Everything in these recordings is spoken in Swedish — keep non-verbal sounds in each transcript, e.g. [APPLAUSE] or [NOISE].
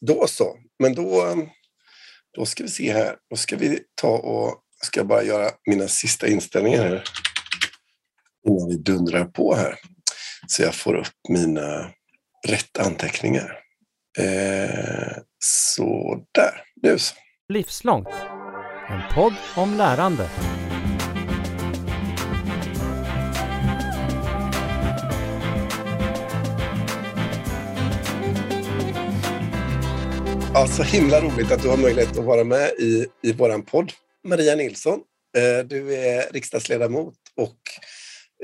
Då så, men då, då ska vi se här. Då ska vi ta och ska bara göra mina sista inställningar här innan vi dundrar på här. Så jag får upp mina rätt anteckningar. Eh, så där, nu så. Livslångt. En podd om lärande. Ja, så himla roligt att du har möjlighet att vara med i, i vår podd. Maria Nilsson, eh, du är riksdagsledamot och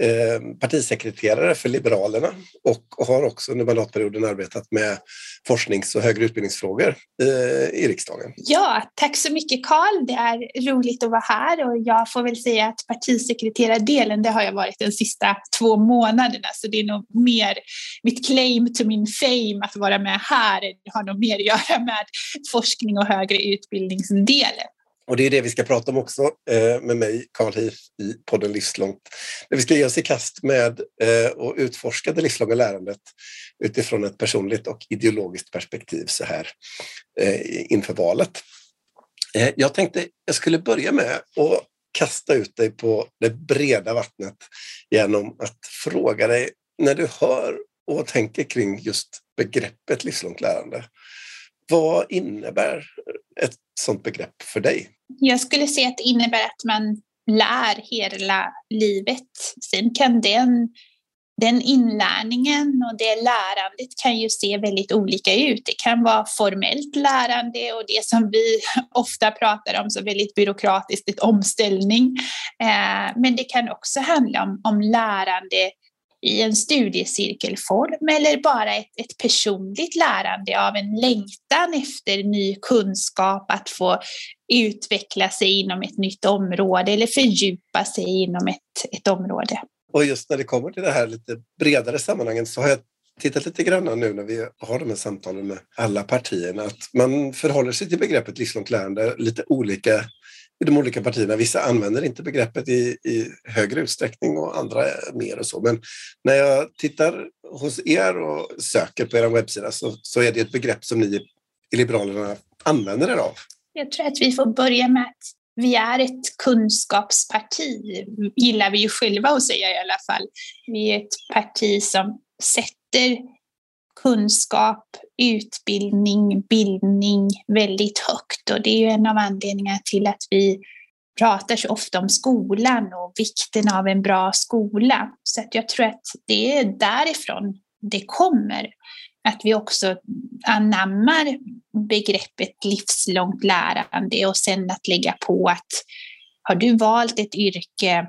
Eh, partisekreterare för Liberalerna och har också under mandatperioden arbetat med forsknings och högre utbildningsfrågor eh, i riksdagen. Ja, tack så mycket Karl. Det är roligt att vara här och jag får väl säga att partisekreterardelen, det har jag varit de sista två månaderna, så det är nog mer mitt claim to min fame att vara med här. Det har nog mer att göra med forskning och högre utbildningsdelen. Och det är det vi ska prata om också eh, med mig, Karl Heath, i podden Livslångt. Där vi ska ge oss i kast med eh, och utforska det livslånga lärandet utifrån ett personligt och ideologiskt perspektiv så här eh, inför valet. Jag tänkte jag skulle börja med att kasta ut dig på det breda vattnet genom att fråga dig när du hör och tänker kring just begreppet livslångt lärande. Vad innebär ett sådant begrepp för dig? Jag skulle säga att det innebär att man lär hela livet. Sen kan den, den inlärningen och det lärandet kan ju se väldigt olika ut. Det kan vara formellt lärande och det som vi [LAUGHS] ofta pratar om som väldigt byråkratiskt, ett omställning. Eh, men det kan också handla om, om lärande i en studiecirkelform eller bara ett, ett personligt lärande av en längtan efter ny kunskap, att få utveckla sig inom ett nytt område eller fördjupa sig inom ett, ett område. Och just när det kommer till det här lite bredare sammanhanget så har jag tittat lite grann nu när vi har de här samtalen med alla partierna att man förhåller sig till begreppet livslångt lärande lite olika i de olika partierna. Vissa använder inte begreppet i, i högre utsträckning och andra mer och så. Men när jag tittar hos er och söker på er webbsida så, så är det ett begrepp som ni i Liberalerna använder er av. Jag tror att vi får börja med att vi är ett kunskapsparti, gillar vi ju själva att säga i alla fall. Vi är ett parti som sätter kunskap, utbildning, bildning väldigt högt. Och det är ju en av anledningarna till att vi pratar så ofta om skolan och vikten av en bra skola. Så att jag tror att det är därifrån det kommer. Att vi också anammar begreppet livslångt lärande och sen att lägga på att har du valt ett yrke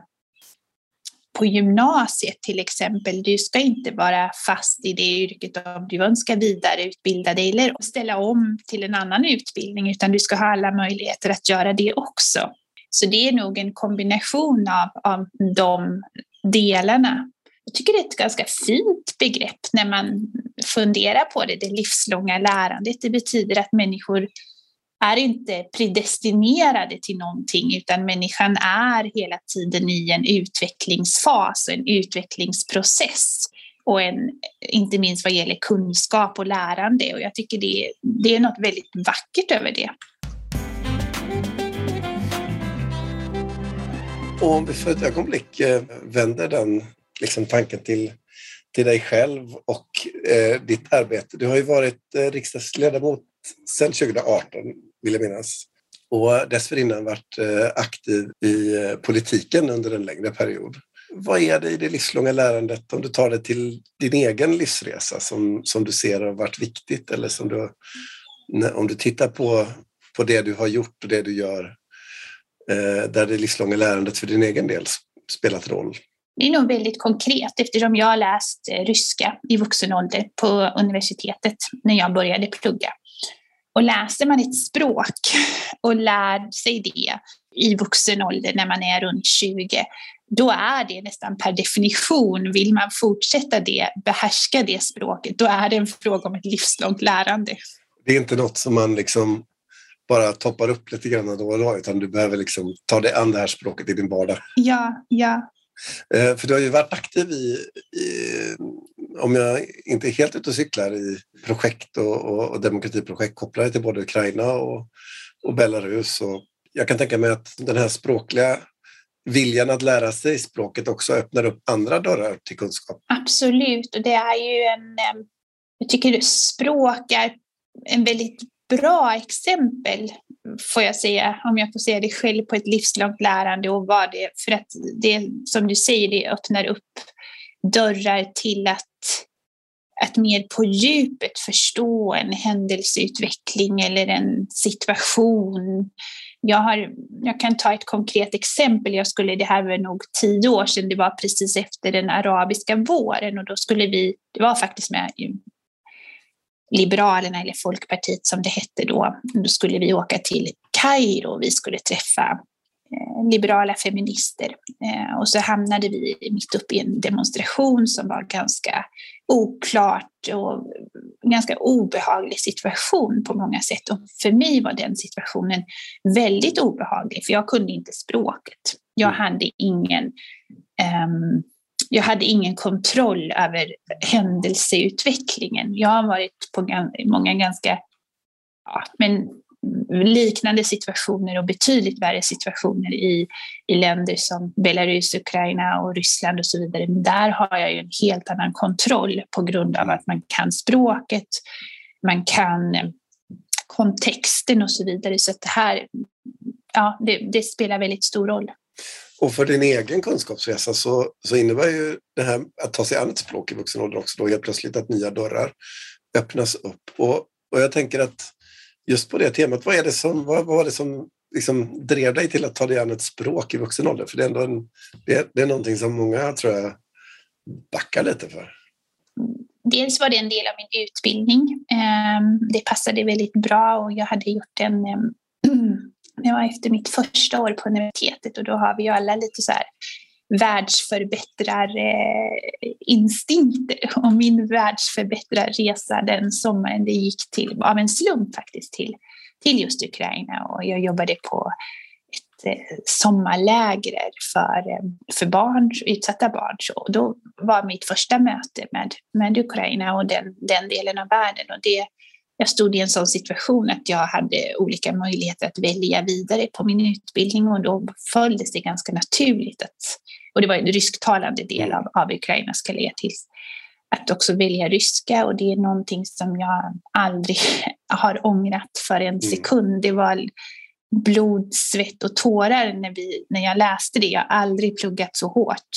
på gymnasiet till exempel, du ska inte vara fast i det yrket om du önskar vidareutbilda dig eller ställa om till en annan utbildning, utan du ska ha alla möjligheter att göra det också. Så det är nog en kombination av, av de delarna. Jag tycker det är ett ganska fint begrepp när man funderar på det, det livslånga lärandet. Det betyder att människor är inte predestinerade till någonting utan människan är hela tiden i en utvecklingsfas, och en utvecklingsprocess och en, inte minst vad gäller kunskap och lärande och jag tycker det, det är något väldigt vackert över det. Och om vi för ett ögonblick eh, vänder den liksom, tanken till, till dig själv och eh, ditt arbete. Du har ju varit eh, riksdagsledamot sedan 2018 vill jag minnas. Och dessförinnan varit eh, aktiv i eh, politiken under en längre period. Vad är det i det livslånga lärandet, om du tar det till din egen livsresa, som, som du ser har varit viktigt eller som du, om du tittar på, på det du har gjort och det du gör, eh, där det livslånga lärandet för din egen del spelat roll? Det är nog väldigt konkret eftersom jag har läst eh, ryska i vuxen ålder på universitetet när jag började plugga. Och läser man ett språk och lär sig det i vuxen ålder när man är runt 20, då är det nästan per definition, vill man fortsätta det, behärska det språket, då är det en fråga om ett livslångt lärande. Det är inte något som man liksom bara toppar upp lite grann då och då, utan du behöver liksom ta dig an det här språket i din vardag. Ja, ja. Eh, för du har ju varit aktiv i, i om jag inte är helt ute och cyklar i projekt och, och, och demokratiprojekt kopplade till både Ukraina och, och Belarus. Och jag kan tänka mig att den här språkliga viljan att lära sig språket också öppnar upp andra dörrar till kunskap. Absolut, och det är ju en... Jag tycker språk är en väldigt bra exempel, får jag säga, om jag får säga det själv, på ett livslångt lärande och vad det För att det, som du säger, det öppnar upp dörrar till att, att mer på djupet förstå en händelseutveckling eller en situation. Jag, har, jag kan ta ett konkret exempel. Jag skulle, det här var nog tio år sedan, det var precis efter den arabiska våren och då skulle vi, det var faktiskt med Liberalerna eller Folkpartiet som det hette då. Då skulle vi åka till Kairo och vi skulle träffa liberala feminister. Eh, och så hamnade vi mitt uppe i en demonstration som var ganska oklart och ganska obehaglig situation på många sätt. Och för mig var den situationen väldigt obehaglig, för jag kunde inte språket. Jag mm. hade ingen, um, jag hade ingen kontroll över händelseutvecklingen. Jag har varit på många ganska ja, men liknande situationer och betydligt värre situationer i, i länder som Belarus, Ukraina och Ryssland och så vidare. Men där har jag ju en helt annan kontroll på grund av att man kan språket, man kan eh, kontexten och så vidare. Så det här ja, det, det spelar väldigt stor roll. Och för din egen kunskapsresa så, så innebär ju det här att ta sig an ett språk i vuxen ålder också då helt plötsligt att nya dörrar öppnas upp. Och, och jag tänker att just på det temat, vad, är det som, vad, vad var det som liksom drev dig till att ta dig an ett språk i vuxen ålder? För det är, ändå en, det, är, det är någonting som många, tror jag, backar lite för. Dels var det en del av min utbildning. Ehm, det passade väldigt bra och jag hade gjort en... Ehm, [CLEARS THROAT] det var efter mitt första år på universitetet och då har vi ju alla lite så här världsförbättrarinstinkter. Eh, [LAUGHS] och min världsförbättrarresa den sommaren det gick till, av en slump faktiskt, till, till just Ukraina. Och jag jobbade på ett eh, sommarläger för, eh, för barn, utsatta barn. Så då var mitt första möte med, med Ukraina och den, den delen av världen. Och det, jag stod i en sån situation att jag hade olika möjligheter att välja vidare på min utbildning och då följdes det ganska naturligt att och det var en rysktalande del mm. av, av Ukraina ska lägga till. Att också välja ryska och det är någonting som jag aldrig [LAUGHS] har ångrat för en mm. sekund. Det var blod, svett och tårar när, vi, när jag läste det. Jag har aldrig pluggat så hårt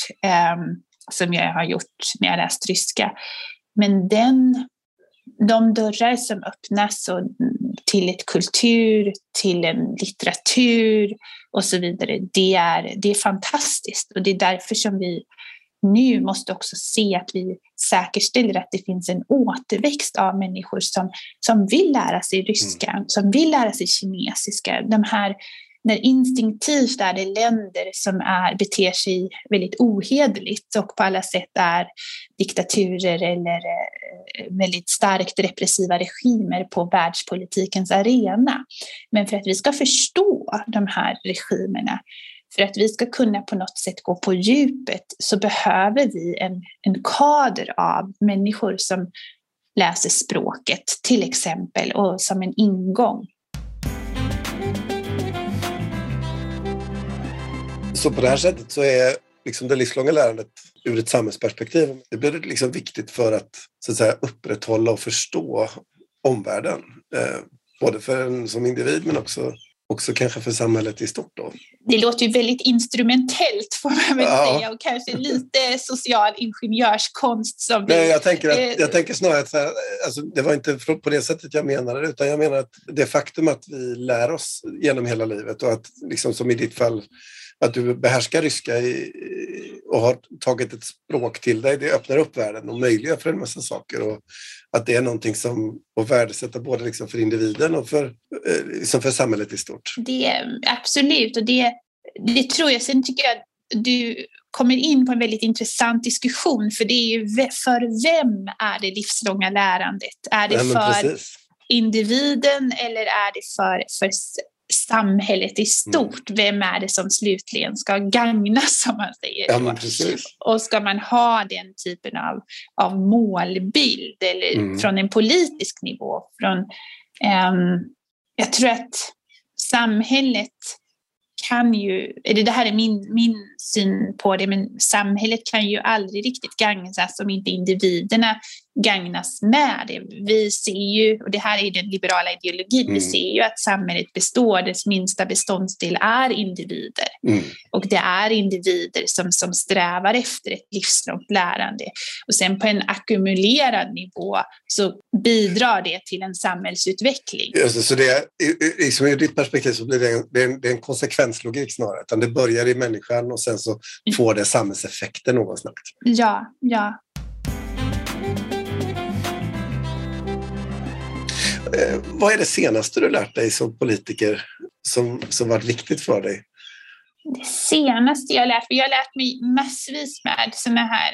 um, som jag har gjort när jag läst ryska. Men den, de dörrar som öppnas och till ett kultur, till en litteratur och så vidare. Det är, det är fantastiskt och det är därför som vi nu måste också se att vi säkerställer att det finns en återväxt av människor som, som vill lära sig ryska, mm. som vill lära sig kinesiska. De här när instinktivt är det länder som är, beter sig väldigt ohederligt och på alla sätt är diktaturer eller eh, väldigt starkt repressiva regimer på världspolitikens arena. Men för att vi ska förstå de här regimerna, för att vi ska kunna på något sätt gå på djupet så behöver vi en, en kader av människor som läser språket till exempel och som en ingång Så på det här sättet så är liksom det livslånga lärandet ur ett samhällsperspektiv, det blir liksom viktigt för att, så att säga, upprätthålla och förstå omvärlden. Eh, både för en som individ men också, också kanske för samhället i stort. Då. Det låter ju väldigt instrumentellt får man väl ja. säga och kanske lite social ingenjörskonst. Som Nej, vi, jag, tänker att, eh, jag tänker snarare att här, alltså, det var inte på det sättet jag menade det utan jag menar att det faktum att vi lär oss genom hela livet och att liksom som i ditt fall att du behärskar ryska i, och har tagit ett språk till dig, det öppnar upp världen och möjliggör för en massa saker. Och att det är någonting som att värdesätta både liksom för individen och för, eh, liksom för samhället i stort. Det, absolut, och det, det tror jag. Sen tycker jag att du kommer in på en väldigt intressant diskussion, för det är ju för vem är det livslånga lärandet? Är det Nej, för precis. individen eller är det för, för samhället i stort. Mm. Vem är det som slutligen ska gagnas, som man säger. Ja, och ska man ha den typen av, av målbild, eller mm. från en politisk nivå, från, um, jag tror att samhället kan ju, eller det här är min, min syn på det, men samhället kan ju aldrig riktigt gagnas om inte individerna gagnas med det. Vi ser ju, och det här är den liberala ideologin, mm. vi ser ju att samhället består, dess minsta beståndsdel är individer. Mm. Och det är individer som, som strävar efter ett livslångt lärande. Och sen på en ackumulerad nivå så bidrar det till en samhällsutveckling. Det, så det är, liksom ur ditt perspektiv så blir det en, det är en, det är en konsekvenslogik snarare, utan det börjar i människan och sen så mm. får det samhällseffekter någonstans. Ja, ja. Vad är det senaste du lärt dig som politiker som, som varit viktigt för dig? Det senaste jag lärt mig, jag har lärt mig massvis med sådana här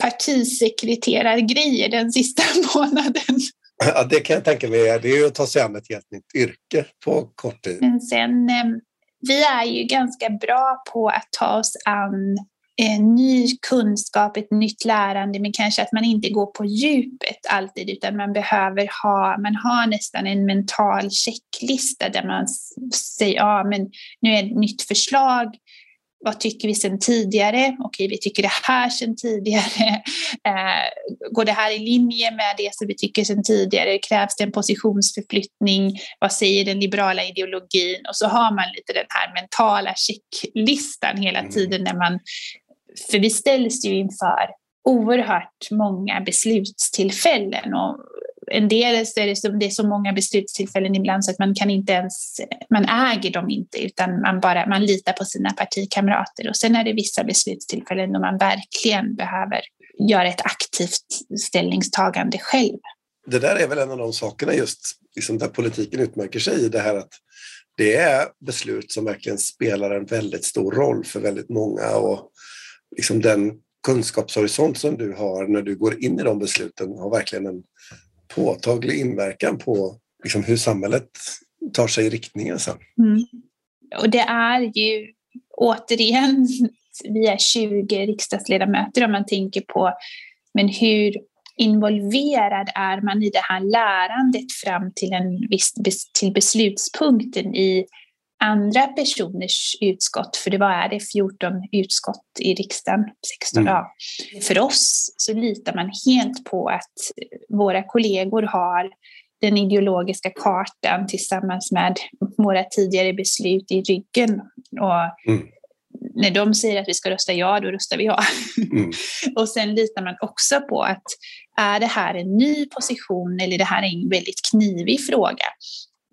partisekreterargrejer den sista [LAUGHS] månaden. Ja, det kan jag tänka mig. Det är ju att ta sig an ett helt nytt yrke på kort tid. Men sen, eh, vi är ju ganska bra på att ta oss an eh, ny kunskap, ett nytt lärande, men kanske att man inte går på djupet alltid, utan man behöver ha, man har nästan en mental checklista där man säger, ja men nu är ett nytt förslag, vad tycker vi sedan tidigare? Okej, vi tycker det här sedan tidigare. [LAUGHS] Eh, går det här i linje med det som vi tycker sedan tidigare? Krävs det en positionsförflyttning? Vad säger den liberala ideologin? Och så har man lite den här mentala checklistan hela mm. tiden när man för vi ställs ju inför oerhört många beslutstillfällen och en del så är det, så, det är så många beslutstillfällen ibland så att man kan inte ens, man äger dem inte utan man bara, man litar på sina partikamrater och sen är det vissa beslutstillfällen då man verkligen behöver göra ett aktivt ställningstagande själv. Det där är väl en av de sakerna just liksom där politiken utmärker sig i det här att det är beslut som verkligen spelar en väldigt stor roll för väldigt många och liksom den kunskapshorisont som du har när du går in i de besluten har verkligen en påtaglig inverkan på liksom hur samhället tar sig i riktningen sen. Mm. Och det är ju återigen, vi är 20 riksdagsledamöter om man tänker på men hur involverad är man i det här lärandet fram till en viss till beslutspunkten i andra personers utskott, för det var är det 14 utskott i riksdagen, 16 mm. ja. För oss så litar man helt på att våra kollegor har den ideologiska kartan tillsammans med våra tidigare beslut i ryggen. Och mm. När de säger att vi ska rösta ja, då röstar vi ja. Mm. [LAUGHS] och sen litar man också på att är det här en ny position eller det här är en väldigt knivig fråga,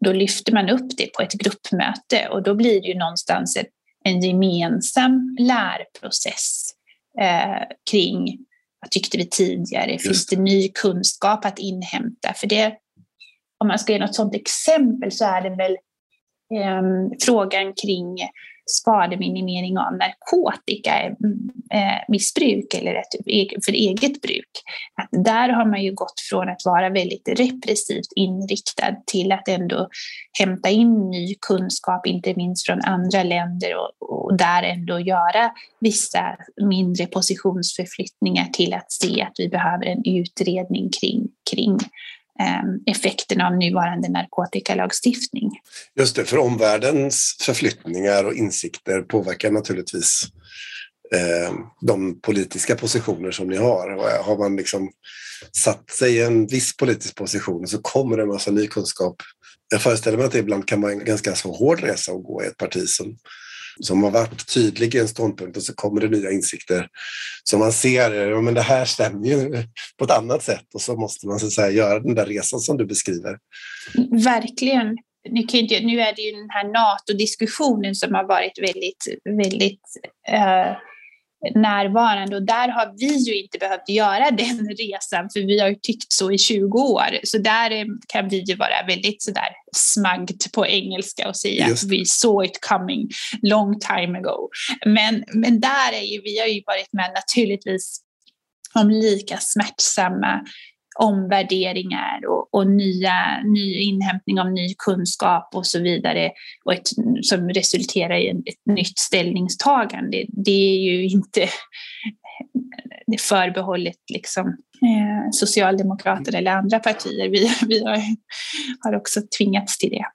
då lyfter man upp det på ett gruppmöte och då blir det ju någonstans en gemensam lärprocess eh, kring vad tyckte vi tidigare? Finns det ny kunskap att inhämta? För det, om man ska ge något sådant exempel så är det väl eh, frågan kring skademinimering av narkotikamissbruk eh, eh, eller ett, e-, för eget bruk. Att där har man ju gått från att vara väldigt repressivt inriktad till att ändå hämta in ny kunskap, inte minst från andra länder och, och där ändå göra vissa mindre positionsförflyttningar till att se att vi behöver en utredning kring, kring Ehm, effekterna av nuvarande narkotikalagstiftning. Just det, för omvärldens förflyttningar och insikter påverkar naturligtvis eh, de politiska positioner som ni har. Har man liksom satt sig i en viss politisk position så kommer det en massa ny kunskap. Jag föreställer mig att det ibland kan vara en ganska så hård resa att gå i ett parti som som har varit tydlig i en ståndpunkt och så kommer det nya insikter som man ser, ja men det här stämmer ju på ett annat sätt och så måste man så att säga göra den där resan som du beskriver. Verkligen. Nu, kan inte, nu är det ju den här NATO-diskussionen som har varit väldigt, väldigt uh närvarande och där har vi ju inte behövt göra den resan för vi har ju tyckt så i 20 år. Så där kan vi ju vara väldigt sådär smagd på engelska och säga att vi saw it coming long time ago. Men, men där är ju, vi har ju varit med naturligtvis om lika smärtsamma omvärderingar och, och nya, ny inhämtning av ny kunskap och så vidare och ett, som resulterar i ett nytt ställningstagande. Det är ju inte det [LAUGHS] förbehållet liksom, eh, Socialdemokraterna eller andra partier. Vi, [LAUGHS] vi har, har också tvingats till det.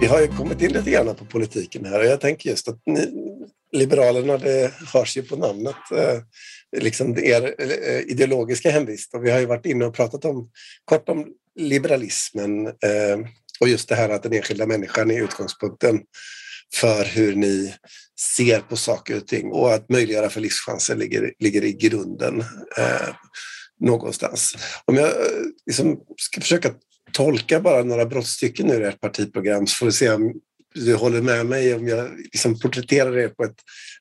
Vi har ju kommit in lite grann på politiken här och jag tänker just att ni, Liberalerna, det hörs ju på namnet, eh, liksom er eh, ideologiska hemvist. Och vi har ju varit inne och pratat om, kort om liberalismen eh, och just det här att den enskilda människan är utgångspunkten för hur ni ser på saker och ting och att möjliggöra för livschanser ligger, ligger i grunden eh, någonstans. Om jag liksom ska försöka tolka bara några brottstycken ur ert partiprogram så får vi se om du håller med mig om jag liksom porträtterar er på ett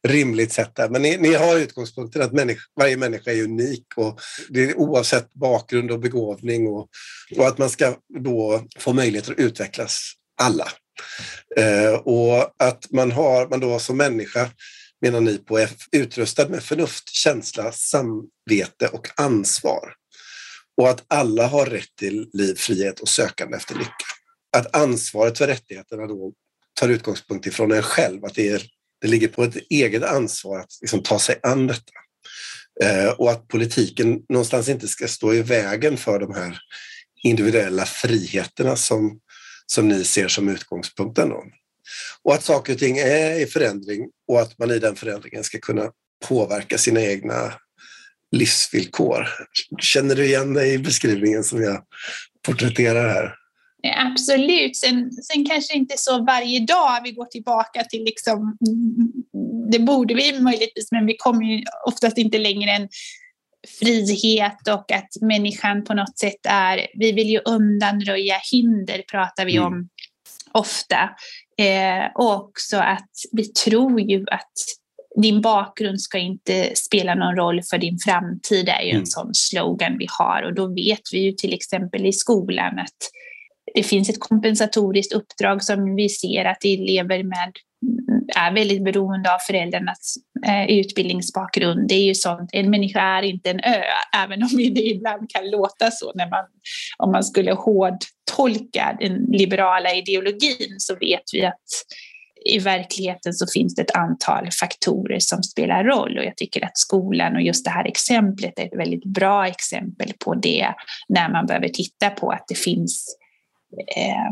rimligt sätt. Där. Men ni, ni har utgångspunkten att människa, varje människa är unik och det är oavsett bakgrund och begåvning och, och att man ska då få möjlighet att utvecklas alla. Eh, och att man, har, man då som människa menar ni på är utrustad med förnuft, känsla, samvete och ansvar. Och att alla har rätt till liv, frihet och sökande efter lycka. Att ansvaret för rättigheterna då tar utgångspunkt ifrån en själv, att det, är, det ligger på ett eget ansvar att liksom ta sig an detta. Eh, och att politiken någonstans inte ska stå i vägen för de här individuella friheterna som, som ni ser som utgångspunkten. Då. Och att saker och ting är i förändring och att man i den förändringen ska kunna påverka sina egna livsvillkor. Känner du igen dig i beskrivningen som jag porträtterar här? Absolut. Sen, sen kanske inte så varje dag vi går tillbaka till liksom, det borde vi möjligtvis, men vi kommer ju oftast inte längre än frihet och att människan på något sätt är, vi vill ju undanröja hinder pratar vi mm. om ofta. Eh, och också att vi tror ju att din bakgrund ska inte spela någon roll för din framtid, det är ju mm. en sån slogan vi har. Och då vet vi ju till exempel i skolan att det finns ett kompensatoriskt uppdrag som vi ser att elever med är väldigt beroende av föräldrarnas eh, utbildningsbakgrund. Det är ju sånt, en människa är inte en ö, även om det ibland kan låta så när man, om man skulle hårdtolka den liberala ideologin så vet vi att i verkligheten så finns det ett antal faktorer som spelar roll och jag tycker att skolan och just det här exemplet är ett väldigt bra exempel på det när man behöver titta på att det finns eh,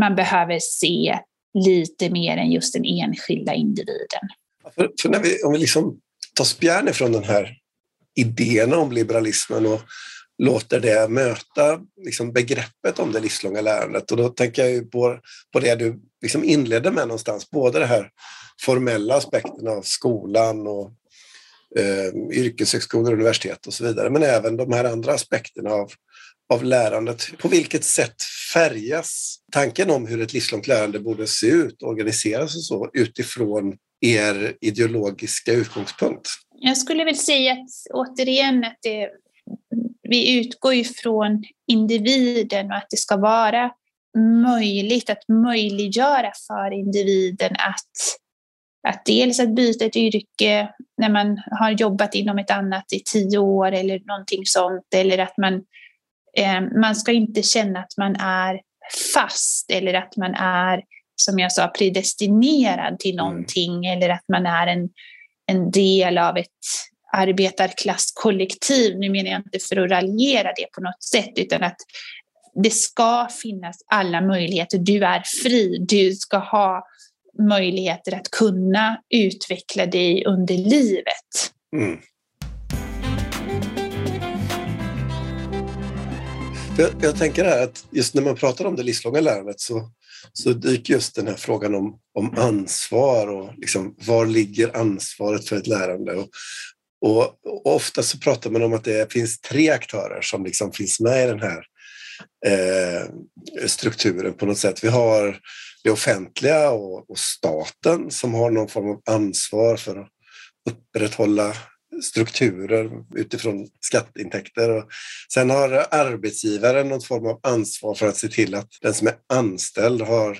man behöver se lite mer än just den enskilda individen. För, för när vi, om vi liksom tar spjärn ifrån den här idén om liberalismen och låter det möta liksom begreppet om det livslånga lärandet. Och då tänker jag på, på det du liksom inledde med någonstans, både de här formella aspekten av skolan och eh, yrkeshögskolor, universitet och så vidare, men även de här andra aspekterna av, av lärandet. På vilket sätt färgas tanken om hur ett livslångt lärande borde se ut, organiseras och så utifrån er ideologiska utgångspunkt? Jag skulle väl säga att återigen att det vi utgår ifrån individen och att det ska vara möjligt att möjliggöra för individen att, att dels att byta ett yrke när man har jobbat inom ett annat i tio år eller någonting sånt eller att man, man ska inte känna att man är fast eller att man är som jag sa predestinerad till mm. någonting eller att man är en, en del av ett arbetarklasskollektiv. Nu menar jag inte för att raljera det på något sätt, utan att det ska finnas alla möjligheter. Du är fri, du ska ha möjligheter att kunna utveckla dig under livet. Mm. Jag, jag, tänker här att just när man pratar om det livslånga lärandet så, så dyker just den här frågan om, om ansvar och liksom, var ligger ansvaret för ett lärande? Och, och, och, ofta så pratar man om att det finns tre aktörer som liksom finns med i den här eh, strukturen på något sätt. Vi har det offentliga och, och, staten som har någon form av ansvar för att upprätthålla strukturer utifrån skatteintäkter. Och sen har arbetsgivaren någon form av ansvar för att se till att den som är anställd har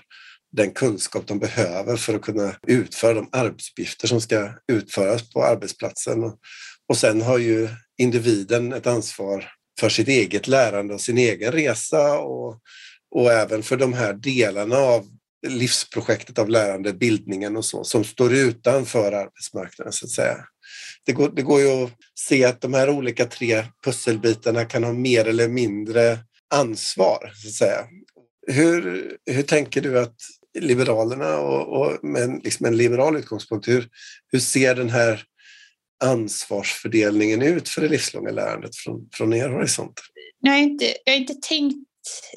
den kunskap de behöver för att kunna utföra de arbetsuppgifter som ska utföras på arbetsplatsen. Och sen har ju individen ett ansvar för sitt eget lärande och sin egen resa och, och även för de här delarna av livsprojektet av lärande, bildningen och så, som står utanför arbetsmarknaden så att säga. Det går, det går ju att se att de här olika tre pusselbitarna kan ha mer eller mindre ansvar, så att säga. Hur, hur tänker du att Liberalerna och, och med liksom en liberal utgångspunkt, hur, hur ser den här ansvarsfördelningen ut för det livslånga lärandet från, från er horisont? Jag har, inte, jag har inte tänkt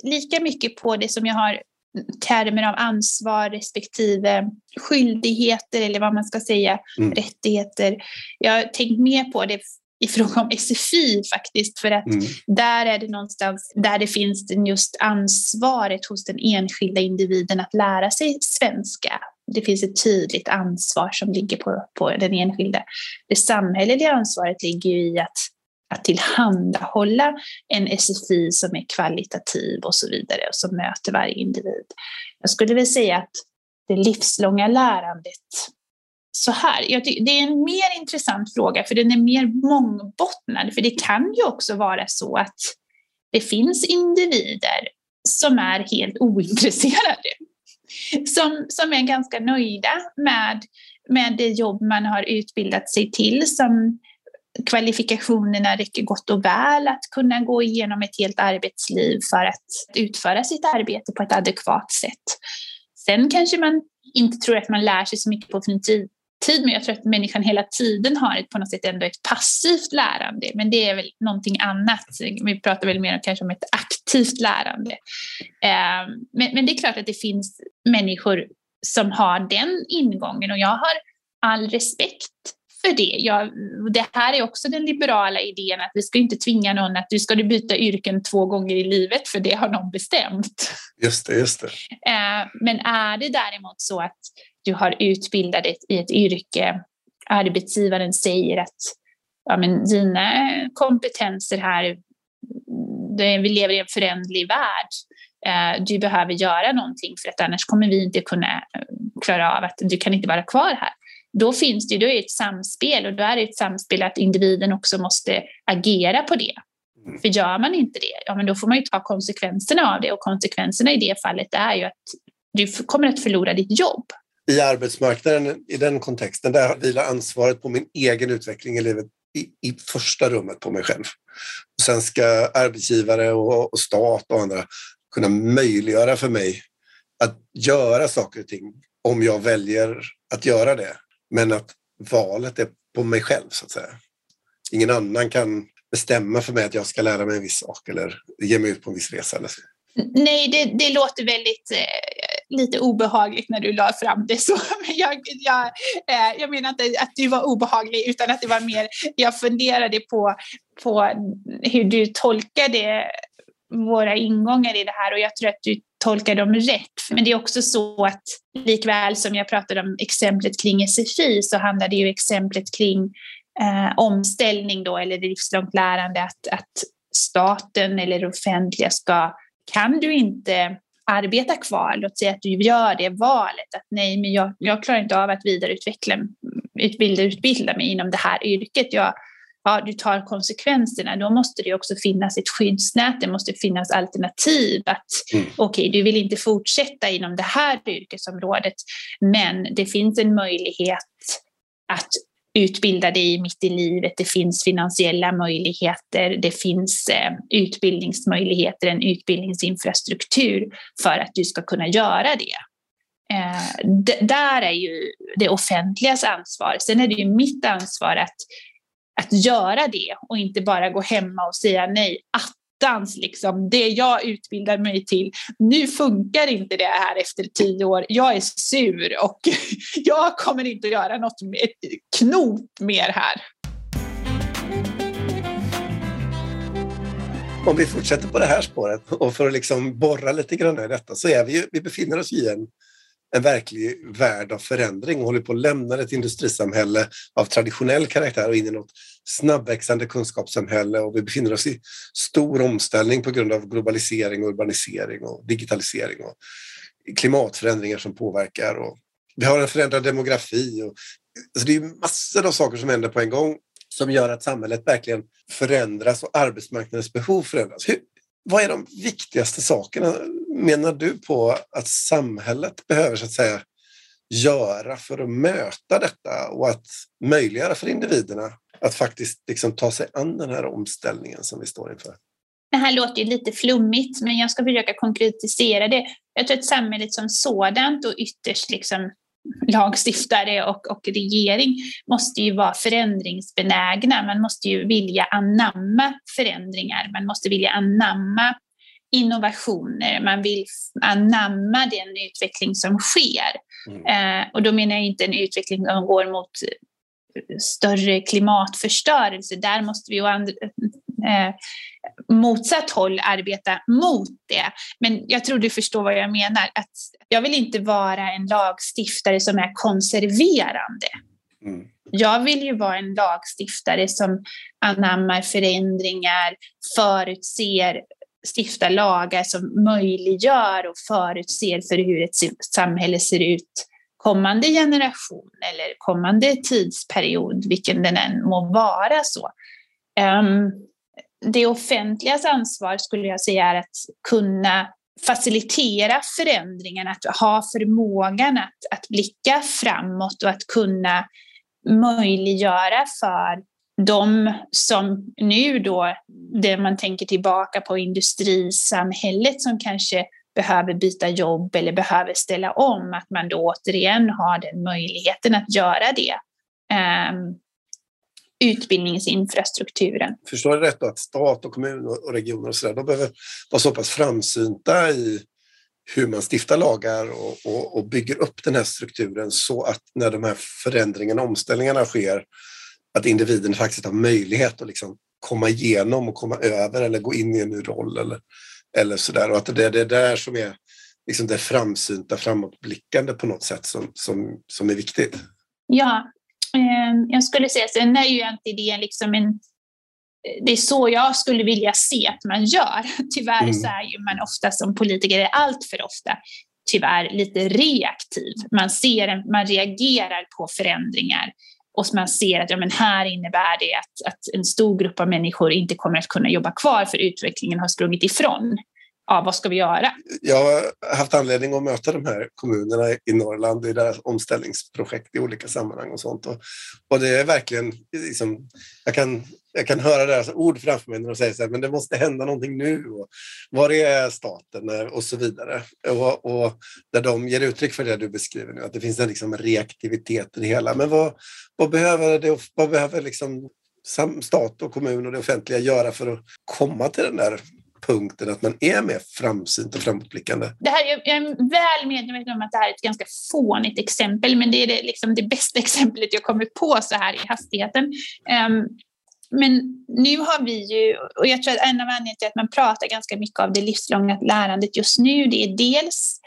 lika mycket på det som jag har termer av ansvar respektive skyldigheter eller vad man ska säga, mm. rättigheter. Jag har tänkt mer på det i fråga om SFI faktiskt, för att mm. där är det någonstans där det finns just ansvaret hos den enskilda individen att lära sig svenska. Det finns ett tydligt ansvar som ligger på, på den enskilda. Det samhälleliga ansvaret ligger i att att tillhandahålla en SFI som är kvalitativ och så vidare och som möter varje individ. Jag skulle vilja säga att det livslånga lärandet så här, det är en mer intressant fråga för den är mer mångbottnad. För det kan ju också vara så att det finns individer som är helt ointresserade. Som, som är ganska nöjda med, med det jobb man har utbildat sig till, som kvalifikationerna räcker gott och väl att kunna gå igenom ett helt arbetsliv för att utföra sitt arbete på ett adekvat sätt. Sen kanske man inte tror att man lär sig så mycket på sin tid, men jag tror att människan hela tiden har ett, på något sätt ändå ett passivt lärande, men det är väl någonting annat. Vi pratar väl mer om kanske om ett aktivt lärande. Ehm, men, men det är klart att det finns människor som har den ingången och jag har all respekt för det. Jag, det här är också den liberala idén att vi ska inte tvinga någon att du ska du byta yrken två gånger i livet för det har någon bestämt. Just det, just det. Eh, men är det däremot så att du har utbildat dig i ett yrke, arbetsgivaren säger att ja, men dina kompetenser här, vi lever i en förändlig värld, eh, du behöver göra någonting för att annars kommer vi inte kunna eh, klara av att du kan inte vara kvar här då finns det ju ett samspel och då är det ett samspel att individen också måste agera på det. Mm. För gör man inte det, ja men då får man ju ta konsekvenserna av det och konsekvenserna i det fallet är ju att du kommer att förlora ditt jobb. I arbetsmarknaden, i den kontexten, där vilar ansvaret på min egen utveckling i livet i, i första rummet på mig själv. Och sen ska arbetsgivare och, och stat och andra kunna möjliggöra för mig att göra saker och ting om jag väljer att göra det. Men att valet är på mig själv så att säga. Ingen annan kan bestämma för mig att jag ska lära mig en viss sak eller ge mig ut på en viss resa. Eller så. Nej, det, det låter väldigt eh, lite obehagligt när du la fram det så. [LAUGHS] Jag, jag, eh, jag menar inte att du var obehaglig utan att det var mer, jag funderade på, på hur du tolkade våra ingångar i det här och jag tror att du tolkar dem rätt. Men det är också så att likväl som jag pratade om exemplet kring SFI så handlar det ju exemplet kring eh, omställning då eller livslångt lärande att, att staten eller det offentliga ska, kan du inte arbeta kvar, låt säga att du gör det valet att nej, men jag, jag klarar inte av att vidareutveckla, utbilda, utbilda mig inom det här yrket. Jag, ja, du tar konsekvenserna, då måste det också finnas ett skyddsnät, det måste finnas alternativ. Att mm. okej, okay, du vill inte fortsätta inom det här yrkesområdet, men det finns en möjlighet att utbilda dig mitt i livet, det finns finansiella möjligheter, det finns eh, utbildningsmöjligheter, en utbildningsinfrastruktur för att du ska kunna göra det. Eh, där är ju det offentligas ansvar. Sen är det ju mitt ansvar att att göra det och inte bara gå hemma och säga nej. Attans, liksom, det jag utbildar mig till, nu funkar inte det här efter tio år. Jag är sur och [LAUGHS] jag kommer inte att göra något knop mer här. Om vi fortsätter på det här spåret och för att liksom borra lite grann i detta så är vi, ju, vi befinner oss i en en verklig värld av förändring och håller på att lämna ett industrisamhälle av traditionell karaktär och in i något snabbväxande kunskapssamhälle och vi befinner oss i stor omställning på grund av globalisering, urbanisering och digitalisering och klimatförändringar som påverkar. Och vi har en förändrad demografi. Och, alltså det är massor av saker som händer på en gång som gör att samhället verkligen förändras och arbetsmarknadens behov förändras. Hur, vad är de viktigaste sakerna, menar du, på att samhället behöver så att säga göra för att möta detta och att möjliggöra för individerna att faktiskt liksom ta sig an den här omställningen som vi står inför? Det här låter ju lite flummigt, men jag ska försöka konkretisera det. Jag tror att samhället som sådant och ytterst liksom lagstiftare och, och regering måste ju vara förändringsbenägna. Man måste ju vilja anamma förändringar. Man måste vilja anamma innovationer. Man vill anamma den utveckling som sker. Mm. Eh, och då menar jag inte en utveckling som går mot större klimatförstörelse. Där måste vi ju eh, motsatt håll arbeta mot det. Men jag tror du förstår vad jag menar. Att jag vill inte vara en lagstiftare som är konserverande. Mm. Jag vill ju vara en lagstiftare som anammar förändringar, förutser, stiftar lagar som möjliggör och förutser för hur ett samhälle ser ut kommande generation eller kommande tidsperiod, vilken den än må vara. så. Um, det offentligas ansvar skulle jag säga är att kunna facilitera förändringen, att ha förmågan att, att blicka framåt och att kunna möjliggöra för de som nu då, det man tänker tillbaka på industrisamhället som kanske behöver byta jobb eller behöver ställa om, att man då återigen har den möjligheten att göra det. Um, utbildningsinfrastrukturen. Förstår jag rätt då att stat och kommun och regioner och så där, de behöver vara så pass framsynta i hur man stiftar lagar och, och, och, bygger upp den här strukturen så att när de här förändringarna, omställningarna sker, att individen faktiskt har möjlighet att liksom komma igenom och komma över eller gå in i en ny roll eller, eller sådär. Och att det är det där som är liksom det framsynta, framåtblickande på något sätt som, som, som är viktigt. Ja, jag skulle säga, sen är ju inte det liksom en det är så jag skulle vilja se att man gör. [LAUGHS] Tyvärr mm. så är ju man ofta som politiker, allt för ofta, tyvärr lite reaktiv. Man, ser, man reagerar på förändringar och man ser att ja, men här innebär det att, att en stor grupp av människor inte kommer att kunna jobba kvar för utvecklingen har sprungit ifrån ja, vad ska vi göra? Jag har haft anledning att möta de här kommunerna i Norrland i deras omställningsprojekt i olika sammanhang och sånt. Och, och det är verkligen, liksom, jag, kan, jag kan höra deras ord framför mig när de säger så här, men det måste hända någonting nu. Och var är staten? Och så vidare. Och, och där de ger uttryck för det du beskriver nu, att det finns en liksom reaktivitet i det hela. Men vad, vad behöver, det, vad behöver liksom stat och kommun och det offentliga göra för att komma till den där punkten att man är mer framsynt och framåtblickande? Det här, jag är väl medveten om att det här är ett ganska fånigt exempel, men det är det, liksom det bästa [LAUGHS] exemplet jag kommer på så här i hastigheten. Um, men nu har vi ju, och jag tror att en av anledningarna till att man pratar ganska mycket av det livslånga lärandet just nu, det är dels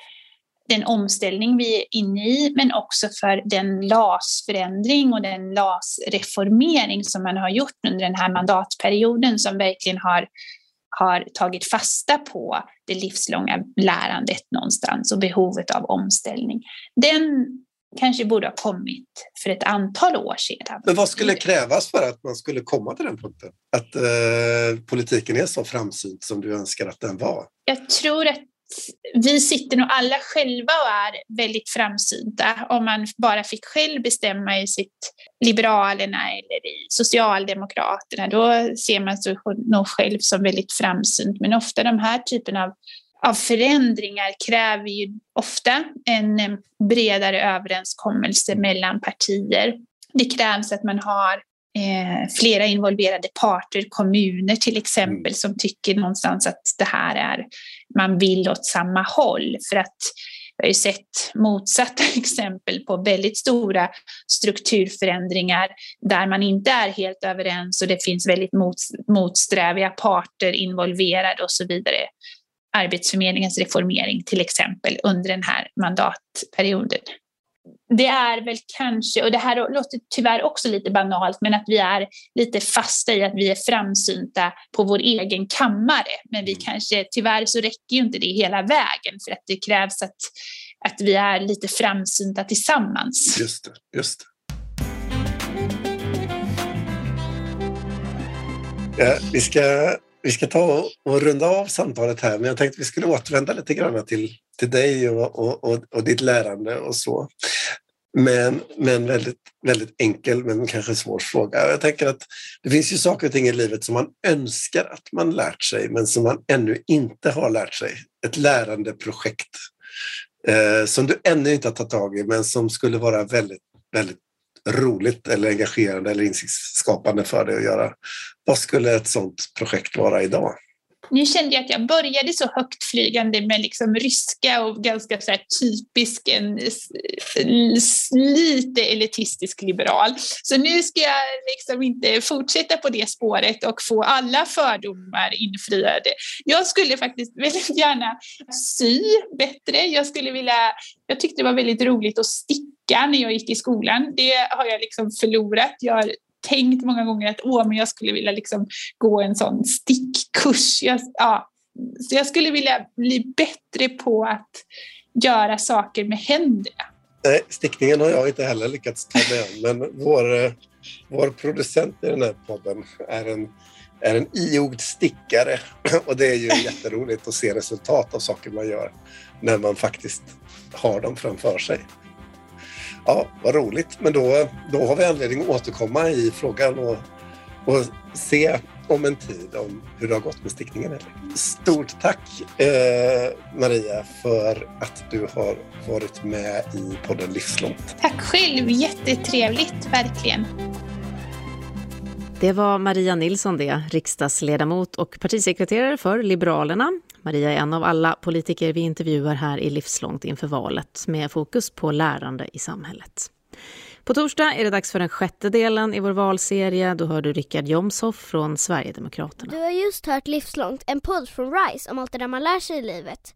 den omställning vi är inne i, men också för den LAS-förändring och den LAS-reformering som man har gjort under den här mandatperioden som verkligen har har tagit fasta på det livslånga lärandet någonstans och behovet av omställning. Den kanske borde ha kommit för ett antal år sedan. Men vad skulle krävas för att man skulle komma till den punkten? Att eh, politiken är så framsynt som du önskar att den var? Jag tror att vi sitter nog alla själva och är väldigt framsynta. Om man bara fick själv bestämma i sitt Liberalerna eller i Socialdemokraterna, då ser man sig nog själv som väldigt framsynt. Men ofta de här typen av, av förändringar kräver ju ofta en bredare överenskommelse mellan partier. Det krävs att man har eh, flera involverade parter, kommuner till exempel, som tycker någonstans att det här är, man vill åt samma håll. För att vi har ju sett motsatta [LAUGHS] exempel på väldigt stora strukturförändringar där man inte är helt överens och det finns väldigt mot, motsträviga parter involverade och så vidare. Arbetsförmedlingens reformering till exempel under den här mandatperioden det är väl kanske, och det här låter tyvärr också lite banalt, men att vi är lite fasta i att vi är framsynta på vår egen kammare. Men vi mm. kanske, tyvärr så räcker ju inte det hela vägen för att det krävs att, att vi är lite framsynta tillsammans. Just det, just det. Ja, vi, ska, vi ska ta och runda av samtalet här, men jag tänkte att vi skulle återvända lite grann till, till dig och, och, och, och ditt lärande och så. Men, men väldigt, väldigt enkel, men kanske svår fråga. Jag tänker att det finns ju saker och ting i livet som man önskar att man lärt sig, men som man ännu inte har lärt sig. Ett lärandeprojekt eh, som du ännu inte har tagit tag i, men som skulle vara väldigt, väldigt roligt eller engagerande eller insiktsskapande för dig att göra. Vad skulle ett sådant projekt vara idag? Nu kände jag att jag började så högtflygande med liksom ryska och ganska så typisk, en lite elitistisk liberal. Så nu ska jag liksom inte fortsätta på det spåret och få alla fördomar infriade. Jag skulle faktiskt [LAUGHS] väldigt gärna sy bättre. Jag skulle vilja, jag tyckte det var väldigt roligt att sticka när jag gick i skolan. Det har jag liksom förlorat. Jag tänkt många gånger att Åh, men jag skulle vilja liksom gå en sån stickkurs. Jag, ja, så jag skulle vilja bli bättre på att göra saker med händerna. Nej, stickningen har jag inte heller lyckats ta mig an, men vår, eh, vår producent i den här podden är en, är en iogd stickare [CLEARS THROAT] och det är ju jätteroligt att se resultat av saker man gör när man faktiskt har dem framför sig. Ja, vad roligt. Men då, då har vi anledning att återkomma i frågan och, och se om en tid om hur det har gått med stickningen. Stort tack eh, Maria för att du har varit med i podden Livslångt. Tack själv, jättetrevligt verkligen. Det var Maria Nilsson det, riksdagsledamot och partisekreterare för Liberalerna. Maria är en av alla politiker vi intervjuar här i Livslångt inför valet med fokus på lärande i samhället. På torsdag är det dags för den sjätte delen i vår valserie. Då hör du Richard Jomshoff från Sverigedemokraterna. Du har just hört Livslångt, en podd från RISE om allt det där man lär sig i livet.